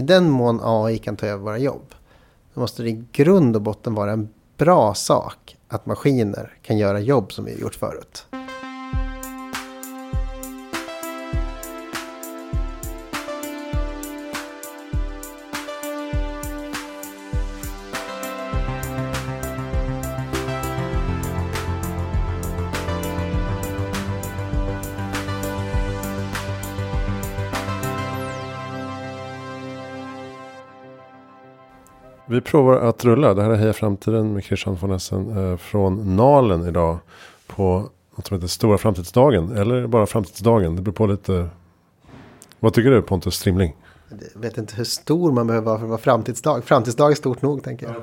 i den mån AI kan ta över våra jobb. Då måste det i grund och botten vara en bra sak att maskiner kan göra jobb som vi har gjort förut. Vi provar att rulla. Det här är Heja Framtiden med Christian von Essen eh, från Nalen idag. På något som heter Stora Framtidsdagen. Eller bara Framtidsdagen. Det beror på lite. Vad tycker du Pontus Strimling? Jag vet inte hur stor man behöver vara för att vara framtidsdag. Framtidsdag är stort nog tänker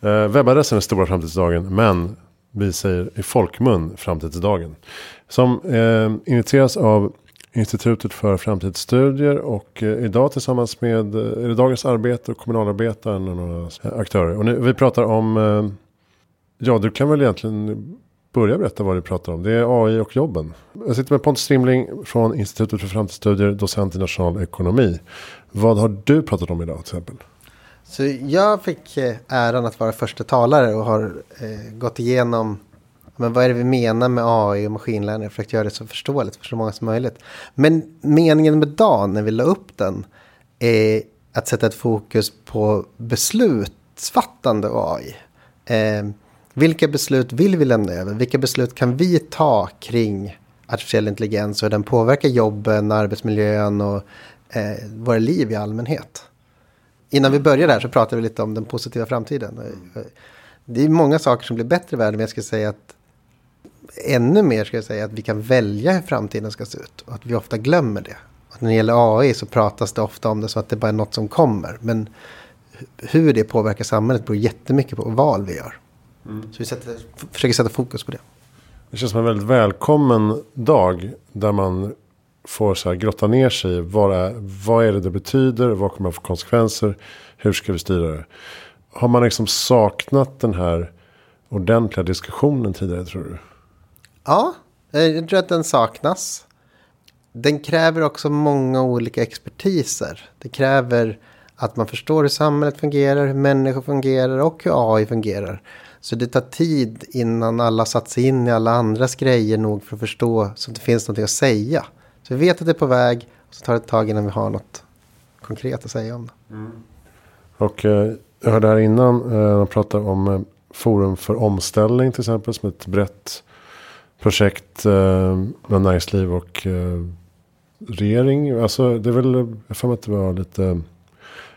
jag. Eh, webbadressen är Stora Framtidsdagen. Men vi säger i folkmun Framtidsdagen. Som eh, initieras av Institutet för framtidsstudier och eh, idag tillsammans med eh, är det Dagens Arbete och Kommunalarbetaren och några aktörer. Och nu, vi pratar om, eh, ja du kan väl egentligen börja berätta vad du pratar om. Det är AI och jobben. Jag sitter med Pontus Strimling från Institutet för framtidsstudier, docent i nationalekonomi. Vad har du pratat om idag till exempel? Så jag fick äran att vara första talare och har eh, gått igenom men vad är det vi menar med AI och maskinlärning? Jag har försökt göra det så förståeligt för så många som möjligt. Men meningen med dagen när vi la upp den är att sätta ett fokus på beslutsfattande och AI. Eh, vilka beslut vill vi lämna över? Vilka beslut kan vi ta kring artificiell intelligens och hur den påverkar jobben, arbetsmiljön och eh, våra liv i allmänhet? Innan vi börjar där så pratar vi lite om den positiva framtiden. Det är många saker som blir bättre i världen, men jag ska säga att ännu mer ska jag säga att vi kan välja hur framtiden ska se ut. Och att vi ofta glömmer det. Att när det gäller AI så pratas det ofta om det så att det bara är något som kommer. Men hur det påverkar samhället beror jättemycket på val vi gör. Mm. Så vi sätter, försöker sätta fokus på det. Det känns som en väldigt välkommen dag. Där man får så här grotta ner sig i vad är, vad är det det betyder. Vad kommer det få konsekvenser. Hur ska vi styra det. Har man liksom saknat den här ordentliga diskussionen tidigare tror du? Ja, jag tror att den saknas. Den kräver också många olika expertiser. Det kräver att man förstår hur samhället fungerar, hur människor fungerar och hur AI fungerar. Så det tar tid innan alla satt sig in i alla andras grejer nog för att förstå så att det finns något att säga. Så vi vet att det är på väg och så tar det ett tag innan vi har något konkret att säga om det. Mm. Och eh, jag hörde här innan, eh, man pratar om eh, Forum för omställning till exempel som ett brett projekt eh, med näringsliv och eh, regering. Alltså det är väl, jag får att det var lite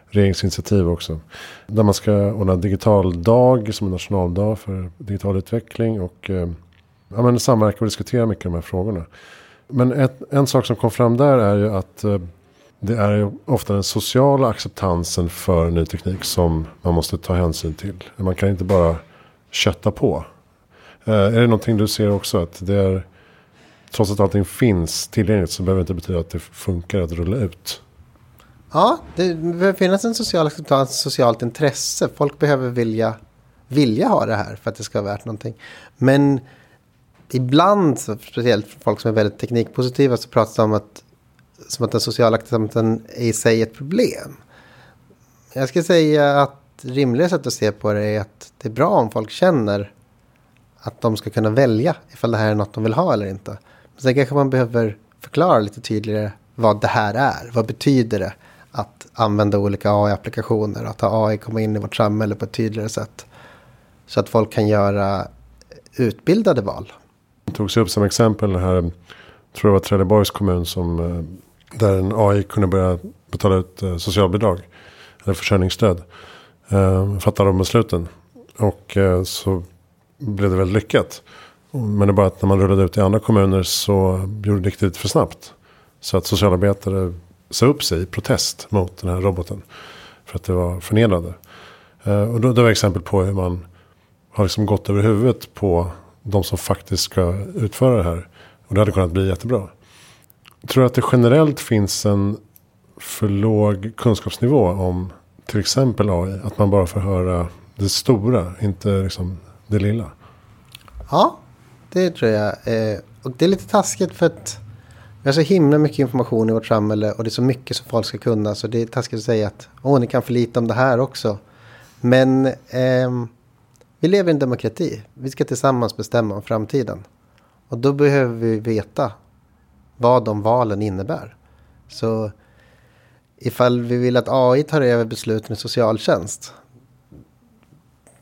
regeringsinitiativ också. Där man ska ordna digital dag som en nationaldag för digital utveckling. Och eh, ja, men samverka och diskutera mycket de här frågorna. Men ett, en sak som kom fram där är ju att eh, det är ofta den sociala acceptansen för ny teknik som man måste ta hänsyn till. Man kan inte bara kötta på. Eh, är det någonting du ser också? Att det är, trots att allting finns tillgängligt så behöver det inte betyda att det funkar att rulla ut. Ja, det behöver finnas en social acceptans, socialt intresse. Folk behöver vilja, vilja ha det här för att det ska vara värt någonting. Men ibland, speciellt folk som är väldigt teknikpositiva, så pratas det om att, som att den sociala acceptansen är i sig ett problem. Jag skulle säga att rimliga sätt att se på det är att det är bra om folk känner att de ska kunna välja ifall det här är något de vill ha eller inte. Men sen kanske man behöver förklara lite tydligare vad det här är. Vad betyder det att använda olika AI-applikationer? Att ha AI komma in i vårt samhälle på ett tydligare sätt. Så att folk kan göra utbildade val. Det togs upp som exempel här, tror jag var Trelleborgs kommun som eh, där en AI kunde börja betala ut eh, socialbidrag. Eller försörjningsstöd. Eh, Fattade de besluten. Och så blev det väldigt lyckat. Men det är bara att när man rullade ut i andra kommuner så gjorde det riktigt för snabbt. Så att socialarbetare sa upp sig i protest mot den här roboten. För att det var förnedrande. Eh, och då, det var exempel på hur man har liksom gått över huvudet på de som faktiskt ska utföra det här. Och det hade kunnat bli jättebra. Tror du att det generellt finns en för låg kunskapsnivå om till exempel AI? Att man bara får höra det stora, inte liksom det lilla. Ja, det tror jag. Eh, och det är lite taskigt för att Vi har så himla mycket information i vårt samhälle och det är så mycket som folk ska kunna. Så det är taskigt att säga att åh, ni kan för lite om det här också. Men eh, vi lever i en demokrati. Vi ska tillsammans bestämma om framtiden. Och då behöver vi veta vad de valen innebär. Så ifall vi vill att AI tar över besluten i socialtjänst.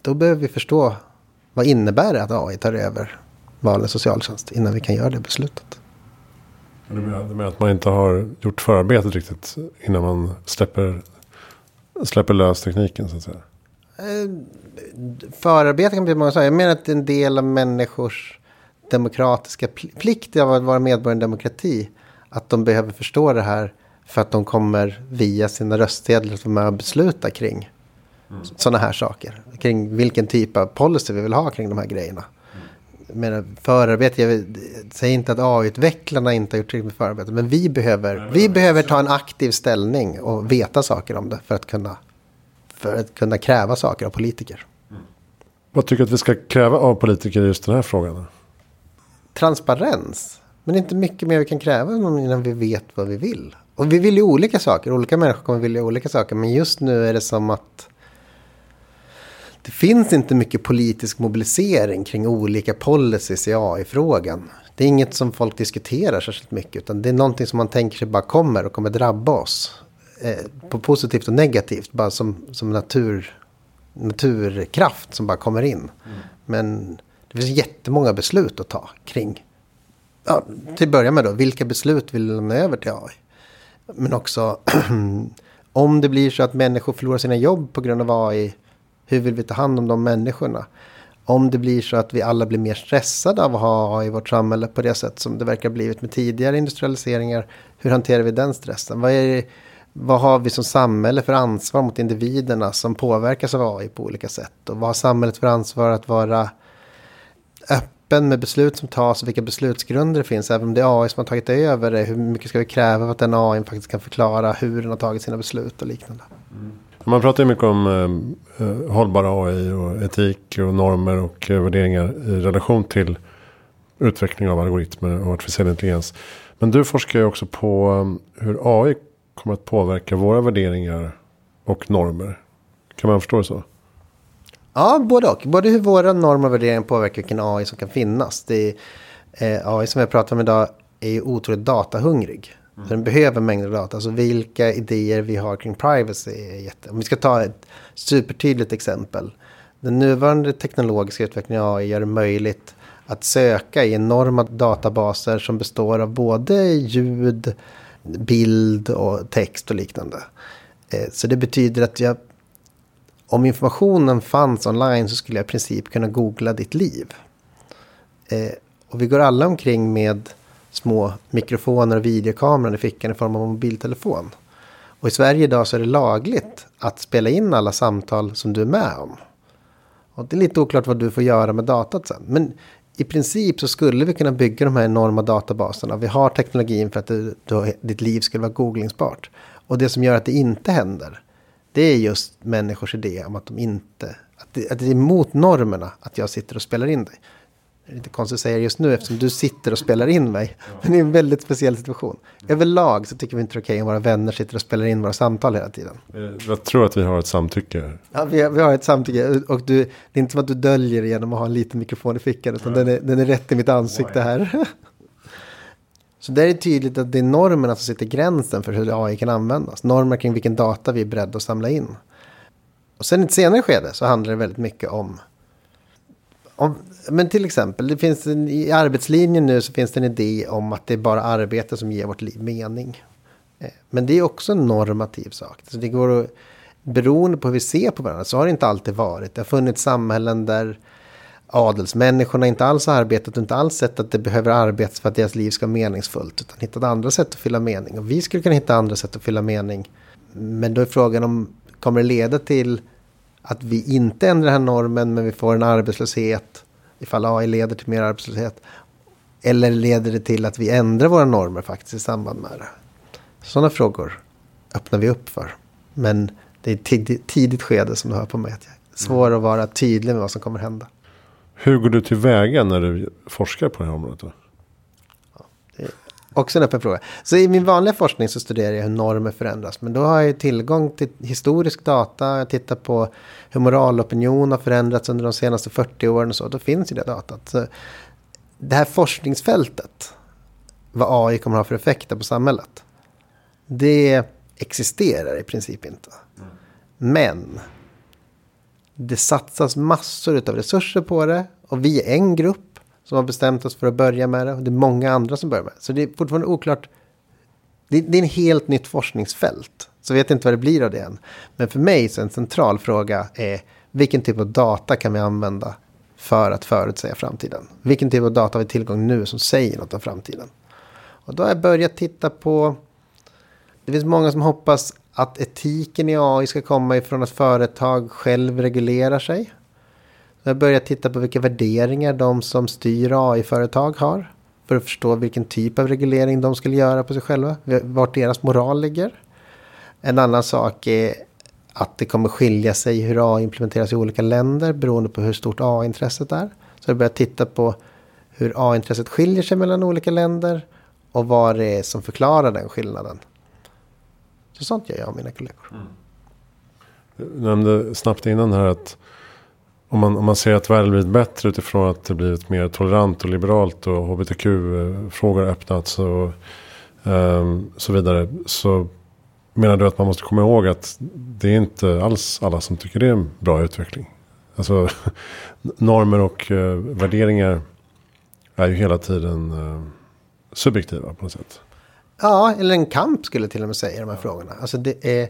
Då behöver vi förstå vad innebär det att AI tar över i socialtjänst innan vi kan göra det beslutet. Du menar att man inte har gjort förarbetet riktigt innan man släpper, släpper lös tekniken så att säga? Eh, förarbete kan bli många saker. Jag menar att en del av människors demokratiska plikt av att vara medborgare i en demokrati. Att de behöver förstå det här för att de kommer via sina röstsedlar att vara med och besluta kring mm. sådana här saker. Kring vilken typ av policy vi vill ha kring de här grejerna. menar, förarbete, jag säger inte att AI-utvecklarna inte har gjort tillräckligt med förarbete. Men vi behöver, vi behöver ta en aktiv ställning och veta saker om det för att kunna, för att kunna kräva saker av politiker. Mm. Vad tycker du att vi ska kräva av politiker i just den här frågan? Transparens. Men inte mycket mer vi kan kräva innan vi vet vad vi vill. Och vi vill ju olika saker. Olika människor kommer vilja olika saker. Men just nu är det som att det finns inte mycket politisk mobilisering kring olika policies i AI-frågan. Det är inget som folk diskuterar särskilt mycket. Utan det är någonting som man tänker sig bara kommer och kommer drabba oss. Eh, på positivt och negativt. Bara som, som natur, naturkraft som bara kommer in. Mm. Men det finns jättemånga beslut att ta kring. Ja, till att börja med då, vilka beslut vill du lämna över till AI? Men också om det blir så att människor förlorar sina jobb på grund av AI. Hur vill vi ta hand om de människorna? Om det blir så att vi alla blir mer stressade av att ha AI i vårt samhälle på det sätt som det verkar blivit med tidigare industrialiseringar. Hur hanterar vi den stressen? Vad, är, vad har vi som samhälle för ansvar mot individerna som påverkas av AI på olika sätt? Och vad har samhället för ansvar att vara öppen öppen med beslut som tas och vilka beslutsgrunder det finns. Även om det är AI som har tagit över det. Hur mycket ska vi kräva för att den AI faktiskt kan förklara hur den har tagit sina beslut och liknande. Mm. Man pratar ju mycket om eh, eh hållbara AI och etik och normer och eh, värderingar i relation till utveckling av algoritmer och artificiell intelligens. Men du forskar ju också på um, hur AI kommer att påverka våra värderingar och normer. Kan man förstå det så? Ja, både och. Både hur våra normer och värderingar påverkar vilken AI som kan finnas. Det är, eh, AI som jag pratar om idag är ju otroligt datahungrig. Mm. Den behöver mängder av data. Alltså vilka idéer vi har kring privacy är jätte... Om vi ska ta ett supertydligt exempel. Den nuvarande teknologiska utvecklingen av AI gör det möjligt att söka i enorma databaser som består av både ljud, bild och text och liknande. Eh, så det betyder att jag om informationen fanns online så skulle jag i princip kunna googla ditt liv. Eh, och vi går alla omkring med små mikrofoner och videokameror i fickan i form av mobiltelefon. Och i Sverige idag så är det lagligt att spela in alla samtal som du är med om. Och det är lite oklart vad du får göra med datat sen. Men i princip så skulle vi kunna bygga de här enorma databaserna. Vi har teknologin för att du, du, ditt liv skulle vara googlingsbart. Och det som gör att det inte händer det är just människors idé om att de inte, att det, att det är emot normerna att jag sitter och spelar in dig. Det är lite konstigt att säga just nu eftersom du sitter och spelar in mig. Men det är en väldigt speciell situation. Överlag så tycker vi inte det är okej om våra vänner sitter och spelar in våra samtal hela tiden. Jag tror att vi har ett samtycke. Ja, vi har, vi har ett samtycke. Och du, det är inte som att du döljer genom att ha en liten mikrofon i fickan. Utan den är, den är rätt i mitt ansikte här. Så där är det tydligt att det är normerna som sätter gränsen för hur AI kan användas. Normer kring vilken data vi är beredda att samla in. Och sen i ett senare skede så handlar det väldigt mycket om, om men till exempel, det finns en, i arbetslinjen nu så finns det en idé om att det är bara arbete som ger vårt liv mening. Eh, men det är också en normativ sak. Så det går att, beroende på hur vi ser på varandra så har det inte alltid varit. Det har funnits samhällen där adelsmänniskorna inte alls har arbetat och inte alls sett att det behöver arbetas för att deras liv ska vara meningsfullt. Utan hittat andra sätt att fylla mening. Och vi skulle kunna hitta andra sätt att fylla mening. Men då är frågan om, kommer det leda till att vi inte ändrar den här normen men vi får en arbetslöshet. Ifall AI leder till mer arbetslöshet. Eller leder det till att vi ändrar våra normer faktiskt i samband med det. Sådana frågor öppnar vi upp för. Men det är ett tidigt, tidigt skede som du hör på mig. Att jag är svår att vara tydlig med vad som kommer hända. Hur går du tillväga när du forskar på det här området? Då? Också en öppen fråga. Så i min vanliga forskning så studerar jag hur normer förändras. Men då har jag tillgång till historisk data. Jag tittar på hur moralopinion har förändrats under de senaste 40 åren och så. Då finns ju det datat. Så det här forskningsfältet. Vad AI kommer att ha för effekter på samhället. Det existerar i princip inte. Men det satsas massor av resurser på det. Och vi är en grupp som har bestämt oss för att börja med det. Och det är många andra som börjar med det. Så det är fortfarande oklart. Det, det är en helt nytt forskningsfält. Så vet inte vad det blir av det än. Men för mig så en central fråga är vilken typ av data kan vi använda för att förutsäga framtiden? Vilken typ av data har vi tillgång nu som säger något om framtiden? Och då har jag börjat titta på det finns många som hoppas att etiken i AI ska komma ifrån att företag själv reglerar sig. Jag börjar titta på vilka värderingar de som styr AI-företag har. För att förstå vilken typ av reglering de skulle göra på sig själva. Vart deras moral ligger. En annan sak är att det kommer skilja sig hur AI implementeras i olika länder beroende på hur stort AI-intresset är. Så jag börjar titta på hur AI-intresset skiljer sig mellan olika länder och vad det är som förklarar den skillnaden. Så sånt gör jag och mina kollegor. Mm. Du nämnde snabbt innan här att om man, om man ser att världen blivit bättre utifrån att det blivit mer tolerant och liberalt och hbtq-frågor öppnats och um, så vidare. Så menar du att man måste komma ihåg att det är inte alls alla som tycker det är en bra utveckling. Alltså normer och uh, värderingar är ju hela tiden uh, subjektiva på något sätt. Ja, eller en kamp skulle jag till och med säga i de här frågorna. Alltså det är,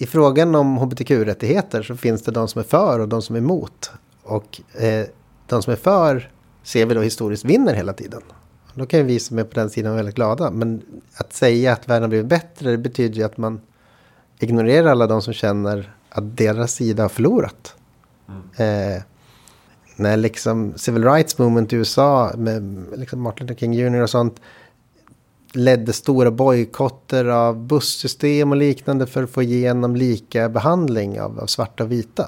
i frågan om hbtq-rättigheter så finns det de som är för och de som är emot. Och eh, de som är för ser vi då historiskt vinner hela tiden. Då kan ju vi som är på den sidan vara väldigt glada. Men att säga att världen har blivit bättre betyder ju att man ignorerar alla de som känner att deras sida har förlorat. Mm. Eh, när liksom civil rights movement i USA med liksom Martin Luther King Jr och sånt ledde stora bojkotter av bussystem och liknande för att få igenom lika behandling av, av svarta och vita.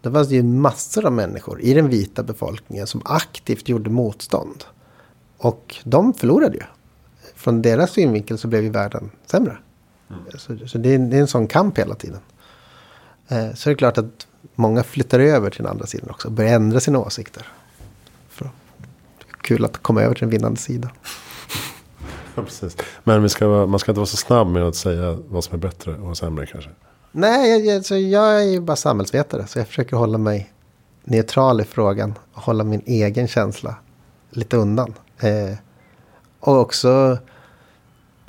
Då fanns det ju massor av människor i den vita befolkningen som aktivt gjorde motstånd. Och de förlorade ju. Från deras synvinkel så blev ju världen sämre. Mm. Så, så det, är, det, är, en sån kamp hela tiden. Eh, så det är klart att många flyttar över till den andra sidan också. Och börjar ändra sina åsikter. Kul att komma över till den vinnande sidan. precis. Men ska, man ska inte vara så snabb med att säga vad som är bättre och sämre kanske. Nej, jag, jag, så jag är ju bara samhällsvetare. Så jag försöker hålla mig neutral i frågan. Och hålla min egen känsla lite undan. Eh, och också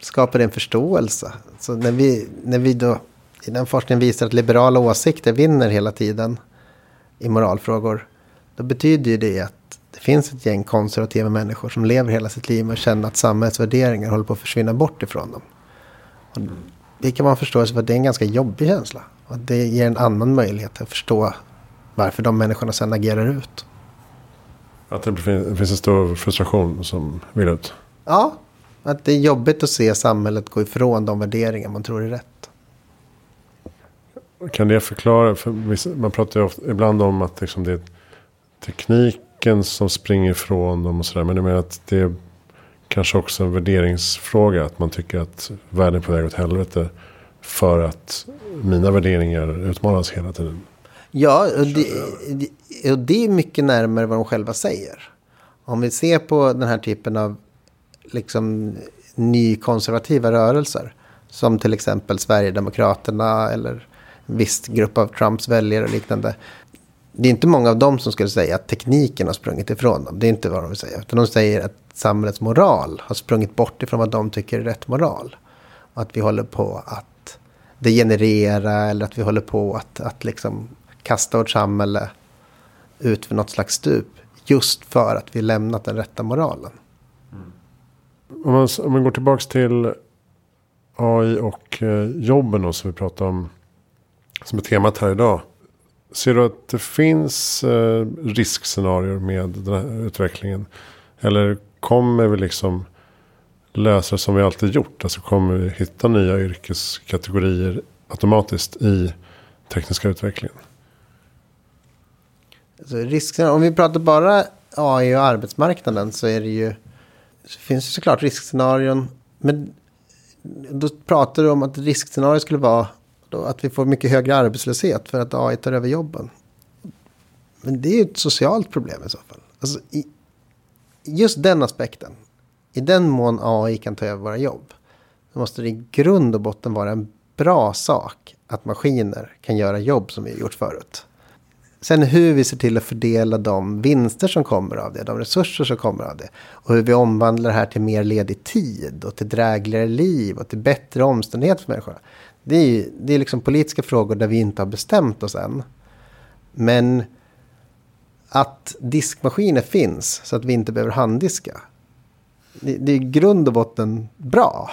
skapa en förståelse. Så när vi, när vi då i den forskningen visar att liberala åsikter vinner hela tiden i moralfrågor. Då betyder ju det att finns ett gäng konservativa människor som lever hela sitt liv och känner att samhällets värderingar håller på att försvinna bort ifrån dem. Och det kan man förstå för att det är en ganska jobbig känsla. Och det ger en annan möjlighet att förstå varför de människorna sen agerar ut. Att det finns en stor frustration som vill ut? Ja, att det är jobbigt att se samhället gå ifrån de värderingar man tror är rätt. Kan det förklara, för man pratar ju ofta, ibland om att liksom det är teknik tanken som springer ifrån dem och sådär. Men jag menar att det är kanske också en värderingsfråga. Att man tycker att världen är på väg åt helvete. För att mina värderingar utmanas hela tiden. Ja, och det, och det är mycket närmare vad de själva säger. Om vi ser på den här typen av liksom nykonservativa rörelser. Som till exempel Sverigedemokraterna eller en viss grupp av Trumps väljare och liknande det är inte många av dem som skulle säga att tekniken har sprungit ifrån dem. Det är inte vad de vill säga. Utan de säger att samhällets moral har sprungit bort ifrån vad de tycker är rätt moral. Och att vi håller på att degenerera eller att vi håller på att, att liksom kasta vårt samhälle ut för något slags stup. Just för att vi lämnat den rätta moralen. Mm. Om, man, om man går tillbaka till AI och eh, jobben då, som vi pratar om. Som är temat här idag. Ser du att det finns eh, riskscenarier med den här utvecklingen? Eller kommer vi liksom lösa det som vi alltid gjort? Alltså kommer vi hitta nya yrkeskategorier automatiskt i tekniska utvecklingen? Alltså riskscenarier, om vi pratar bara AI och arbetsmarknaden så är det ju så finns det såklart riskscenarion. Men då pratar du om att riskscenarier skulle vara att vi får mycket högre arbetslöshet för att AI tar över jobben. Men det är ju ett socialt problem i så fall. Alltså, i, just den aspekten. I den mån AI kan ta över våra jobb. Då måste det i grund och botten vara en bra sak att maskiner kan göra jobb som vi har gjort förut. Sen hur vi ser till att fördela de vinster som kommer av det, de resurser som kommer av det. Och hur vi omvandlar det här till mer ledig tid och till drägligare liv och till bättre omständigheter för människorna. Det är, det är liksom politiska frågor där vi inte har bestämt oss än. Men att diskmaskiner finns så att vi inte behöver handdiska. Det, det är i grund och botten bra.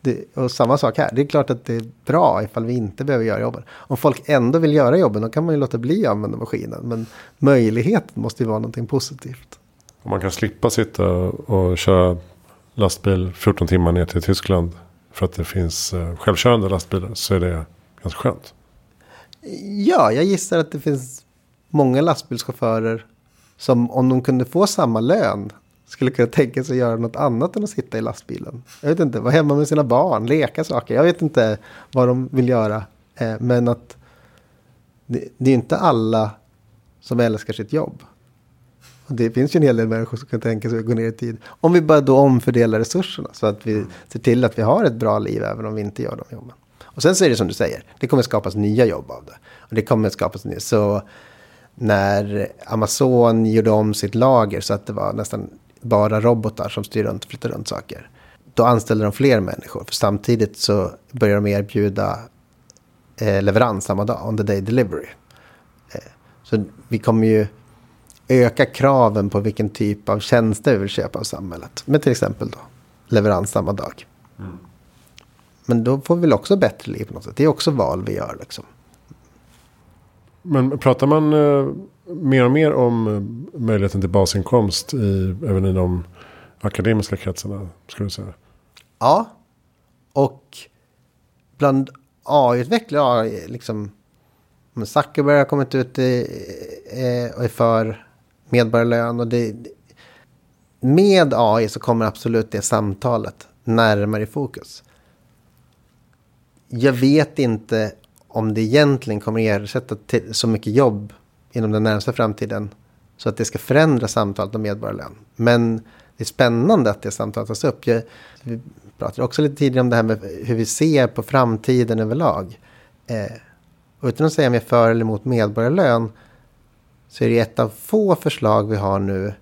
Det, och samma sak här. Det är klart att det är bra ifall vi inte behöver göra jobben. Om folk ändå vill göra jobben då kan man ju låta bli att använda maskinen. Men möjligheten måste ju vara någonting positivt. Om man kan slippa sitta och köra lastbil 14 timmar ner till Tyskland. För att det finns eh, självkörande lastbilar så är det ganska skönt. Ja, jag gissar att det finns många lastbilschaufförer som om de kunde få samma lön skulle kunna tänka sig att göra något annat än att sitta i lastbilen. Jag vet inte, vara hemma med sina barn, leka saker. Jag vet inte vad de vill göra. Eh, men att det, det är inte alla som älskar sitt jobb. Och det finns ju en hel del människor som kan tänka sig att gå ner i tid. Om vi bara då omfördelar resurserna så att vi ser till att vi har ett bra liv även om vi inte gör de jobben. Och sen så är det som du säger, det kommer skapas nya jobb av det. Och det kommer skapas nya. Så när Amazon gjorde om sitt lager så att det var nästan bara robotar som styr runt och flyttar runt saker. Då anställer de fler människor. För samtidigt så börjar de erbjuda eh, leverans samma dag, on the day delivery. Eh, så vi kommer ju öka kraven på vilken typ av tjänster vi vill köpa av samhället. Med till exempel då leverans samma dag. Mm. Men då får vi väl också bättre liv på något sätt. Det är också val vi gör liksom. Men pratar man eh, mer och mer om eh, möjligheten till basinkomst i, även i de akademiska kretsarna? Skulle du säga? Ja. Och bland AI-utvecklare, liksom Zuckerberg har kommit ut i, och är för medborgarlön. Och det, med AI så kommer absolut det samtalet närmare i fokus. Jag vet inte om det egentligen kommer ersätta så mycket jobb inom den närmsta framtiden. Så att det ska förändra samtalet om medborgarlön. Men det är spännande att det samtalet tas upp. Jag, vi pratade också lite tidigare om det här med hur vi ser på framtiden överlag. Eh, utan att säga om jag är för eller emot medborgarlön. Så är det ett av få förslag vi har nu.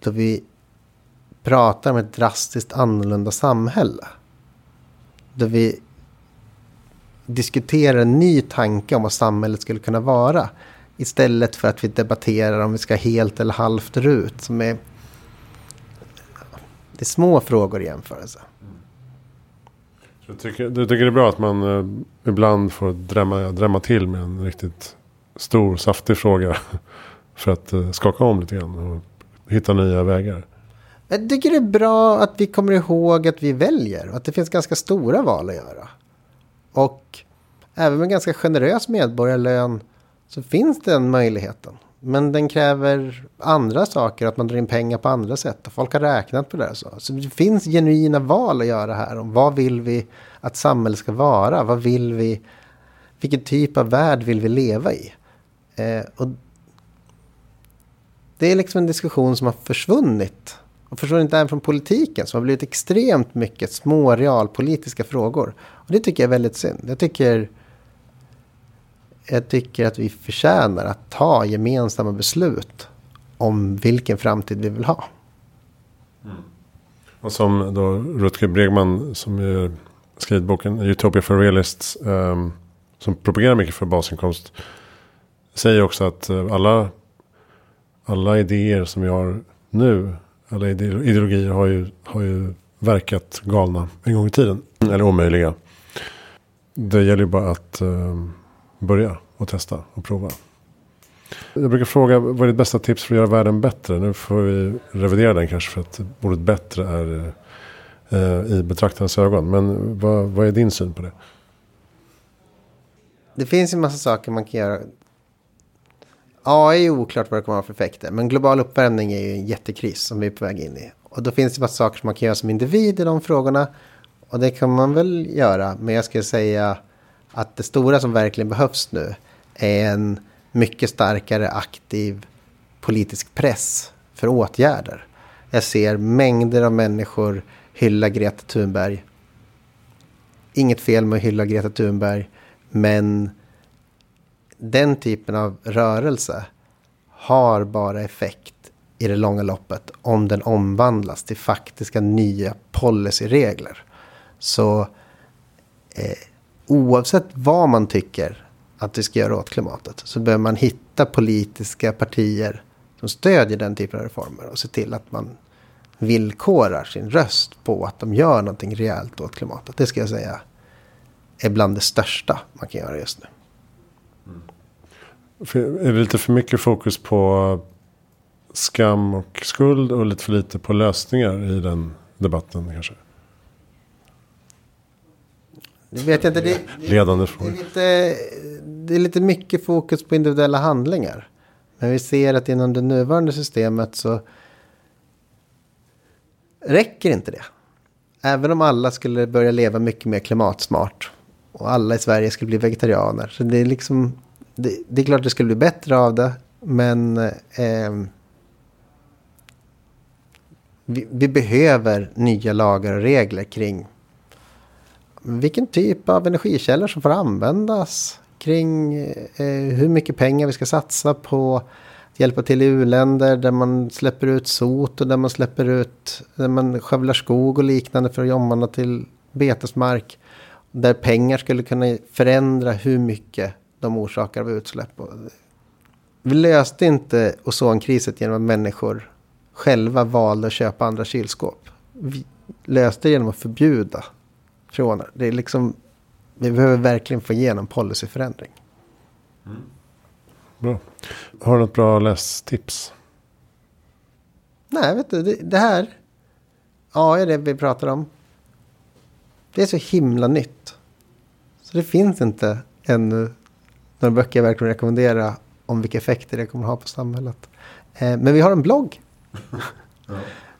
Då vi pratar om ett drastiskt annorlunda samhälle. Då vi diskuterar en ny tanke om vad samhället skulle kunna vara. Istället för att vi debatterar om vi ska helt eller halvt RUT. Som är, det är små frågor i jämförelse. Du tycker, du tycker det är bra att man eh, ibland får drämma, drämma till med en riktigt stor saftig fråga. För att eh, skaka om lite grann och hitta nya vägar. Jag tycker det är bra att vi kommer ihåg att vi väljer. Och att det finns ganska stora val att göra. Och även med ganska generös medborgarlön så finns den möjligheten. Men den kräver andra saker, att man drar in pengar på andra sätt. Och folk har räknat på det. Så. så det finns genuina val att göra här. Om vad vill vi att samhället ska vara? Vad vill vi? Vilken typ av värld vill vi leva i? Eh, och det är liksom en diskussion som har försvunnit. Och försvunnit även från politiken. Som har blivit extremt mycket små realpolitiska frågor. Och det tycker jag är väldigt synd. Jag tycker jag tycker att vi förtjänar att ta gemensamma beslut om vilken framtid vi vill ha. Mm. Och som då Rutger Bregman som skrivit boken Utopia for Realists. Um, som propagerar mycket för basinkomst. Säger också att uh, alla, alla idéer som vi har nu. Alla ideologier har ju, har ju verkat galna en gång i tiden. Eller omöjliga. Det gäller ju bara att um, börja och testa och prova. Jag brukar fråga vad är ditt bästa tips för att göra världen bättre? Nu får vi revidera den kanske för att ordet bättre är eh, i betraktarens ögon. Men vad, vad är din syn på det? Det finns en massa saker man kan göra. AI är oklart vad det kommer att ha för effekter. Men global uppvärmning är ju en jättekris som vi är på väg in i. Och då finns det bara saker som man kan göra som individ i de frågorna. Och det kan man väl göra. Men jag skulle säga att det stora som verkligen behövs nu är en mycket starkare aktiv politisk press för åtgärder. Jag ser mängder av människor hylla Greta Thunberg. Inget fel med att hylla Greta Thunberg. Men den typen av rörelse har bara effekt i det långa loppet om den omvandlas till faktiska nya policyregler. Så eh, oavsett vad man tycker att vi ska göra åt klimatet så behöver man hitta politiska partier som stödjer den typen av reformer och se till att man villkorar sin röst på att de gör någonting rejält åt klimatet. Det ska jag säga är bland det största man kan göra just nu. Är det lite för mycket fokus på skam och skuld och lite för lite på lösningar i den debatten kanske? Det vet jag inte. Det, Ledande frågor. Det, är det är lite mycket fokus på individuella handlingar. Men vi ser att inom det nuvarande systemet så räcker inte det. Även om alla skulle börja leva mycket mer klimatsmart och alla i Sverige skulle bli vegetarianer. Så det är liksom, det, det är klart det skulle bli bättre av det. Men eh, vi, vi, behöver nya lagar och regler kring vilken typ av energikällor som får användas. Kring eh, hur mycket pengar vi ska satsa på att hjälpa till i u-länder där man släpper ut sot och där man släpper ut, där man skövlar skog och liknande för att omvandla till betesmark. Där pengar skulle kunna förändra hur mycket de orsakar av utsläpp. Vi löste inte ozonkrisen genom att människor själva valde att köpa andra kylskåp. Vi löste det genom att förbjuda freoner. Det är liksom, vi behöver verkligen få igenom policyförändring. Mm. Bra. Har du något bra lästips? Nej, vet du, det, det här. Ja, är det vi pratar om. Det är så himla nytt. Så det finns inte ännu några böcker jag verkligen rekommenderar om vilka effekter det kommer att ha på samhället. Eh, men vi har en blogg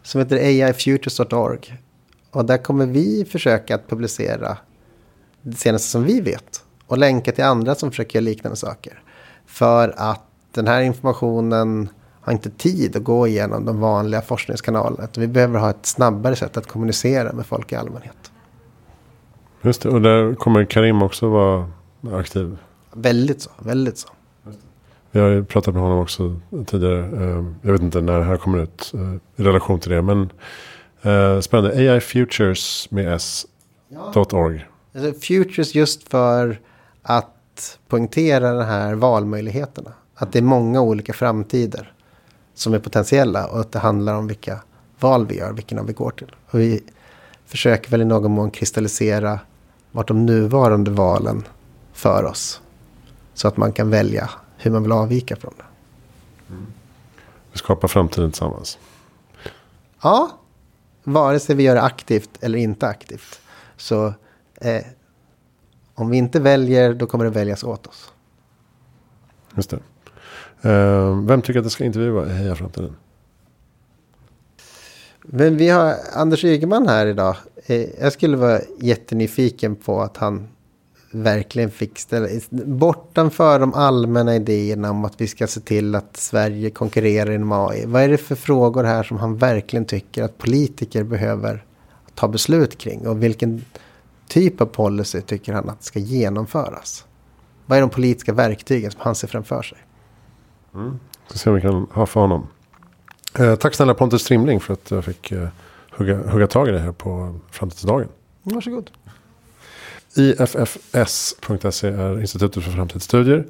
som heter AIFutures.org. Och där kommer vi försöka att publicera det senaste som vi vet. Och länka till andra som försöker göra liknande saker. För att den här informationen har inte tid att gå igenom de vanliga forskningskanalerna. Vi behöver ha ett snabbare sätt att kommunicera med folk i allmänhet. Just det, och där kommer Karim också vara aktiv. Väldigt så, väldigt så. Vi har pratat med honom också tidigare. Eh, jag vet inte när det här kommer ut eh, i relation till det. Men eh, spännande. AI Futures med S.org. Ja. Alltså, futures just för att poängtera de här valmöjligheterna. Att det är många olika framtider som är potentiella. Och att det handlar om vilka val vi gör, vilken av vi går till. Och vi försöker väl i någon mån kristallisera vart de nuvarande valen för oss. Så att man kan välja hur man vill avvika från det. Mm. Vi skapar framtiden tillsammans. Ja, vare sig vi gör det aktivt eller inte aktivt. Så eh, om vi inte väljer, då kommer det väljas åt oss. Just det. Uh, vem tycker att det ska intervjua i Heja Framtiden? Men vi har Anders Ygeman här idag. Eh, jag skulle vara jättenyfiken på att han verkligen fick ställa bortanför de allmänna idéerna om att vi ska se till att Sverige konkurrerar inom AI. Vad är det för frågor här som han verkligen tycker att politiker behöver ta beslut kring? Och vilken typ av policy tycker han att ska genomföras? Vad är de politiska verktygen som han ser framför sig? Mm. Ska se om vi kan ha för honom. Eh, tack snälla Pontus Strimling för att jag fick eh, hugga, hugga tag i det här på framtidsdagen. Varsågod. IFFS.se är Institutet för framtidsstudier.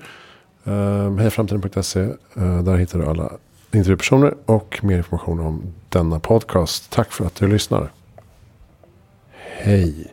Ehm, uh, Hejaframtiden.se. Uh, eh, där hittar du alla intervjupersoner och mer information om denna podcast. Tack för att du lyssnar. Hej.